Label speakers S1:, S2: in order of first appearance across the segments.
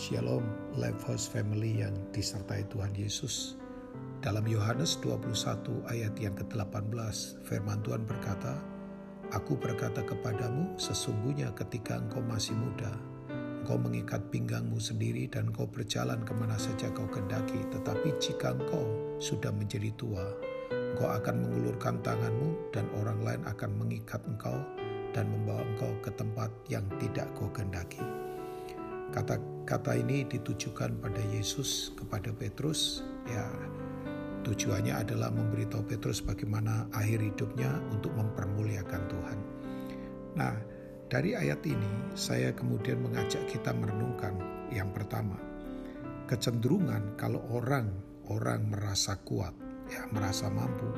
S1: Shalom Lifehouse Family yang disertai Tuhan Yesus. Dalam Yohanes 21 ayat yang ke-18, firman Tuhan berkata, Aku berkata kepadamu, sesungguhnya ketika engkau masih muda, engkau mengikat pinggangmu sendiri dan engkau berjalan ke mana saja kau kendaki. Tetapi jika engkau sudah menjadi tua, engkau akan mengulurkan tanganmu dan orang lain akan mengikat engkau dan membawa engkau ke tempat yang tidak kau kendaki. Kata-kata ini ditujukan pada Yesus kepada Petrus. Ya, tujuannya adalah memberitahu Petrus bagaimana akhir hidupnya untuk mempermuliakan Tuhan. Nah, dari ayat ini saya kemudian mengajak kita merenungkan yang pertama, kecenderungan kalau orang orang merasa kuat, ya merasa mampu,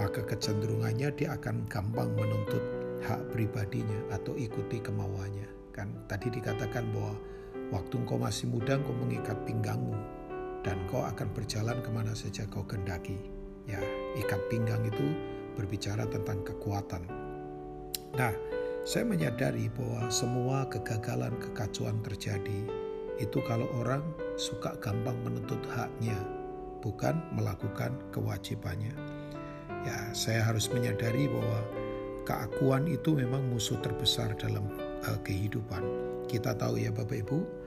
S1: maka kecenderungannya dia akan gampang menuntut hak pribadinya atau ikuti kemauannya Kan tadi dikatakan bahwa waktu engkau masih muda engkau mengikat pinggangmu dan kau akan berjalan ke mana saja kau kendaki. Ya, ikat pinggang itu berbicara tentang kekuatan. Nah, saya menyadari bahwa semua kegagalan, kekacauan terjadi itu kalau orang suka gampang menuntut haknya, bukan melakukan kewajibannya. Ya, saya harus menyadari bahwa keakuan itu memang musuh terbesar dalam uh, kehidupan. Kita tahu ya Bapak Ibu,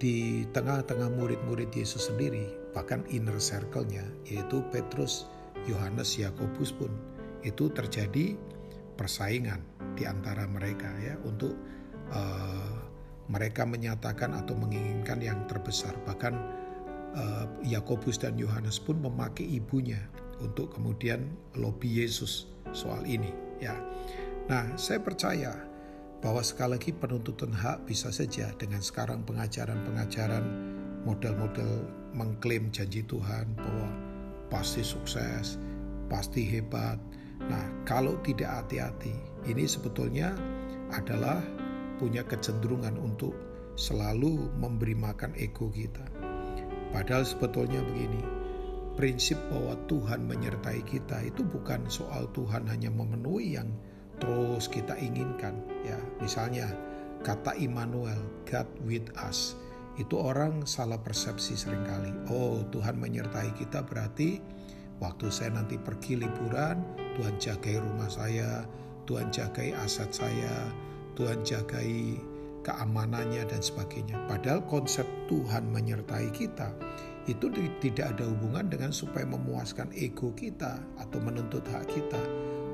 S1: di tengah-tengah murid-murid Yesus sendiri, bahkan inner circle-nya, yaitu Petrus, Yohanes, Yakobus pun, itu terjadi persaingan di antara mereka ya untuk uh, mereka menyatakan atau menginginkan yang terbesar. Bahkan Yakobus dan Yohanes pun memakai ibunya untuk kemudian lobby Yesus soal ini ya. Nah, saya percaya bahwa sekali lagi penuntutan hak bisa saja dengan sekarang pengajaran-pengajaran model-model mengklaim janji Tuhan bahwa pasti sukses, pasti hebat. Nah, kalau tidak hati-hati, ini sebetulnya adalah punya kecenderungan untuk selalu memberi makan ego kita. Padahal sebetulnya begini, prinsip bahwa Tuhan menyertai kita itu bukan soal Tuhan hanya memenuhi yang terus kita inginkan ya. Misalnya kata Immanuel God with us. Itu orang salah persepsi sering kali. Oh Tuhan menyertai kita berarti waktu saya nanti pergi liburan Tuhan jagai rumah saya Tuhan jagai aset saya Tuhan jagai keamanannya dan sebagainya. Padahal konsep Tuhan menyertai kita itu tidak ada hubungan dengan supaya memuaskan ego kita atau menuntut hak kita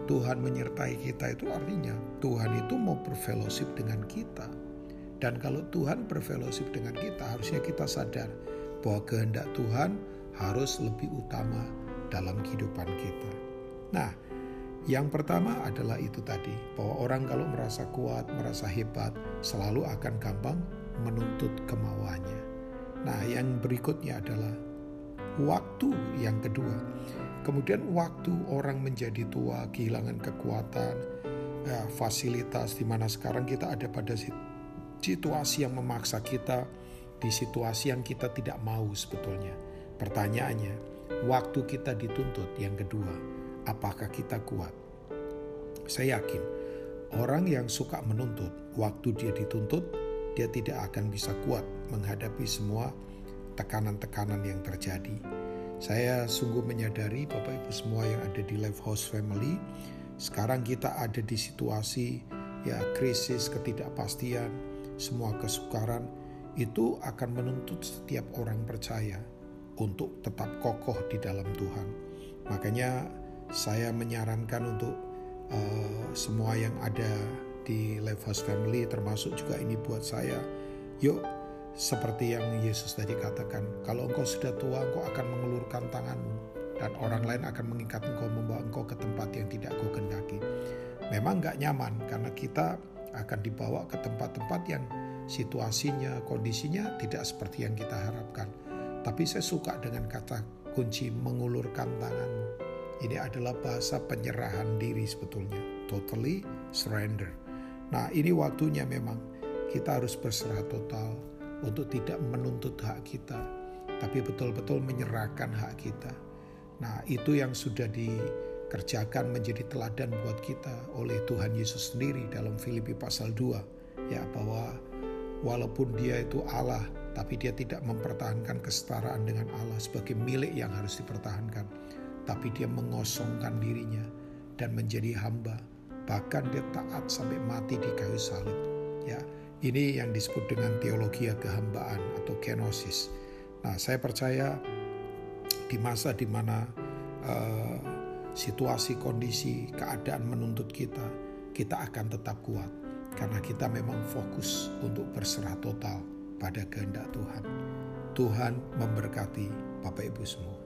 S1: Tuhan menyertai kita itu artinya Tuhan itu mau berfellowship dengan kita. Dan kalau Tuhan berfellowship dengan kita, harusnya kita sadar bahwa kehendak Tuhan harus lebih utama dalam kehidupan kita. Nah, yang pertama adalah itu tadi, bahwa orang kalau merasa kuat, merasa hebat, selalu akan gampang menuntut kemauannya. Nah, yang berikutnya adalah waktu yang kedua. Kemudian waktu orang menjadi tua, kehilangan kekuatan, ya, fasilitas di mana sekarang kita ada pada situasi yang memaksa kita di situasi yang kita tidak mau sebetulnya. Pertanyaannya, waktu kita dituntut yang kedua, apakah kita kuat? Saya yakin orang yang suka menuntut, waktu dia dituntut, dia tidak akan bisa kuat menghadapi semua tekanan-tekanan yang terjadi. Saya sungguh menyadari Bapak Ibu semua yang ada di Life House Family, sekarang kita ada di situasi ya krisis, ketidakpastian, semua kesukaran itu akan menuntut setiap orang percaya untuk tetap kokoh di dalam Tuhan. Makanya saya menyarankan untuk uh, semua yang ada di Life House Family termasuk juga ini buat saya, yuk seperti yang Yesus tadi katakan, kalau engkau sudah tua, engkau akan mengulurkan tanganmu dan orang lain akan mengikat engkau membawa engkau ke tempat yang tidak kau kendaki. Memang nggak nyaman karena kita akan dibawa ke tempat-tempat yang situasinya, kondisinya tidak seperti yang kita harapkan. Tapi saya suka dengan kata kunci mengulurkan tanganmu. Ini adalah bahasa penyerahan diri sebetulnya. Totally surrender. Nah ini waktunya memang kita harus berserah total untuk tidak menuntut hak kita, tapi betul-betul menyerahkan hak kita. Nah, itu yang sudah dikerjakan menjadi teladan buat kita oleh Tuhan Yesus sendiri dalam Filipi pasal 2 ya bahwa walaupun dia itu Allah, tapi dia tidak mempertahankan kesetaraan dengan Allah sebagai milik yang harus dipertahankan, tapi dia mengosongkan dirinya dan menjadi hamba, bahkan dia taat sampai mati di kayu salib. Ya, ini yang disebut dengan teologi kehambaan atau kenosis. Nah, saya percaya di masa di mana uh, situasi, kondisi, keadaan menuntut kita, kita akan tetap kuat karena kita memang fokus untuk berserah total pada kehendak Tuhan. Tuhan memberkati Bapak Ibu semua.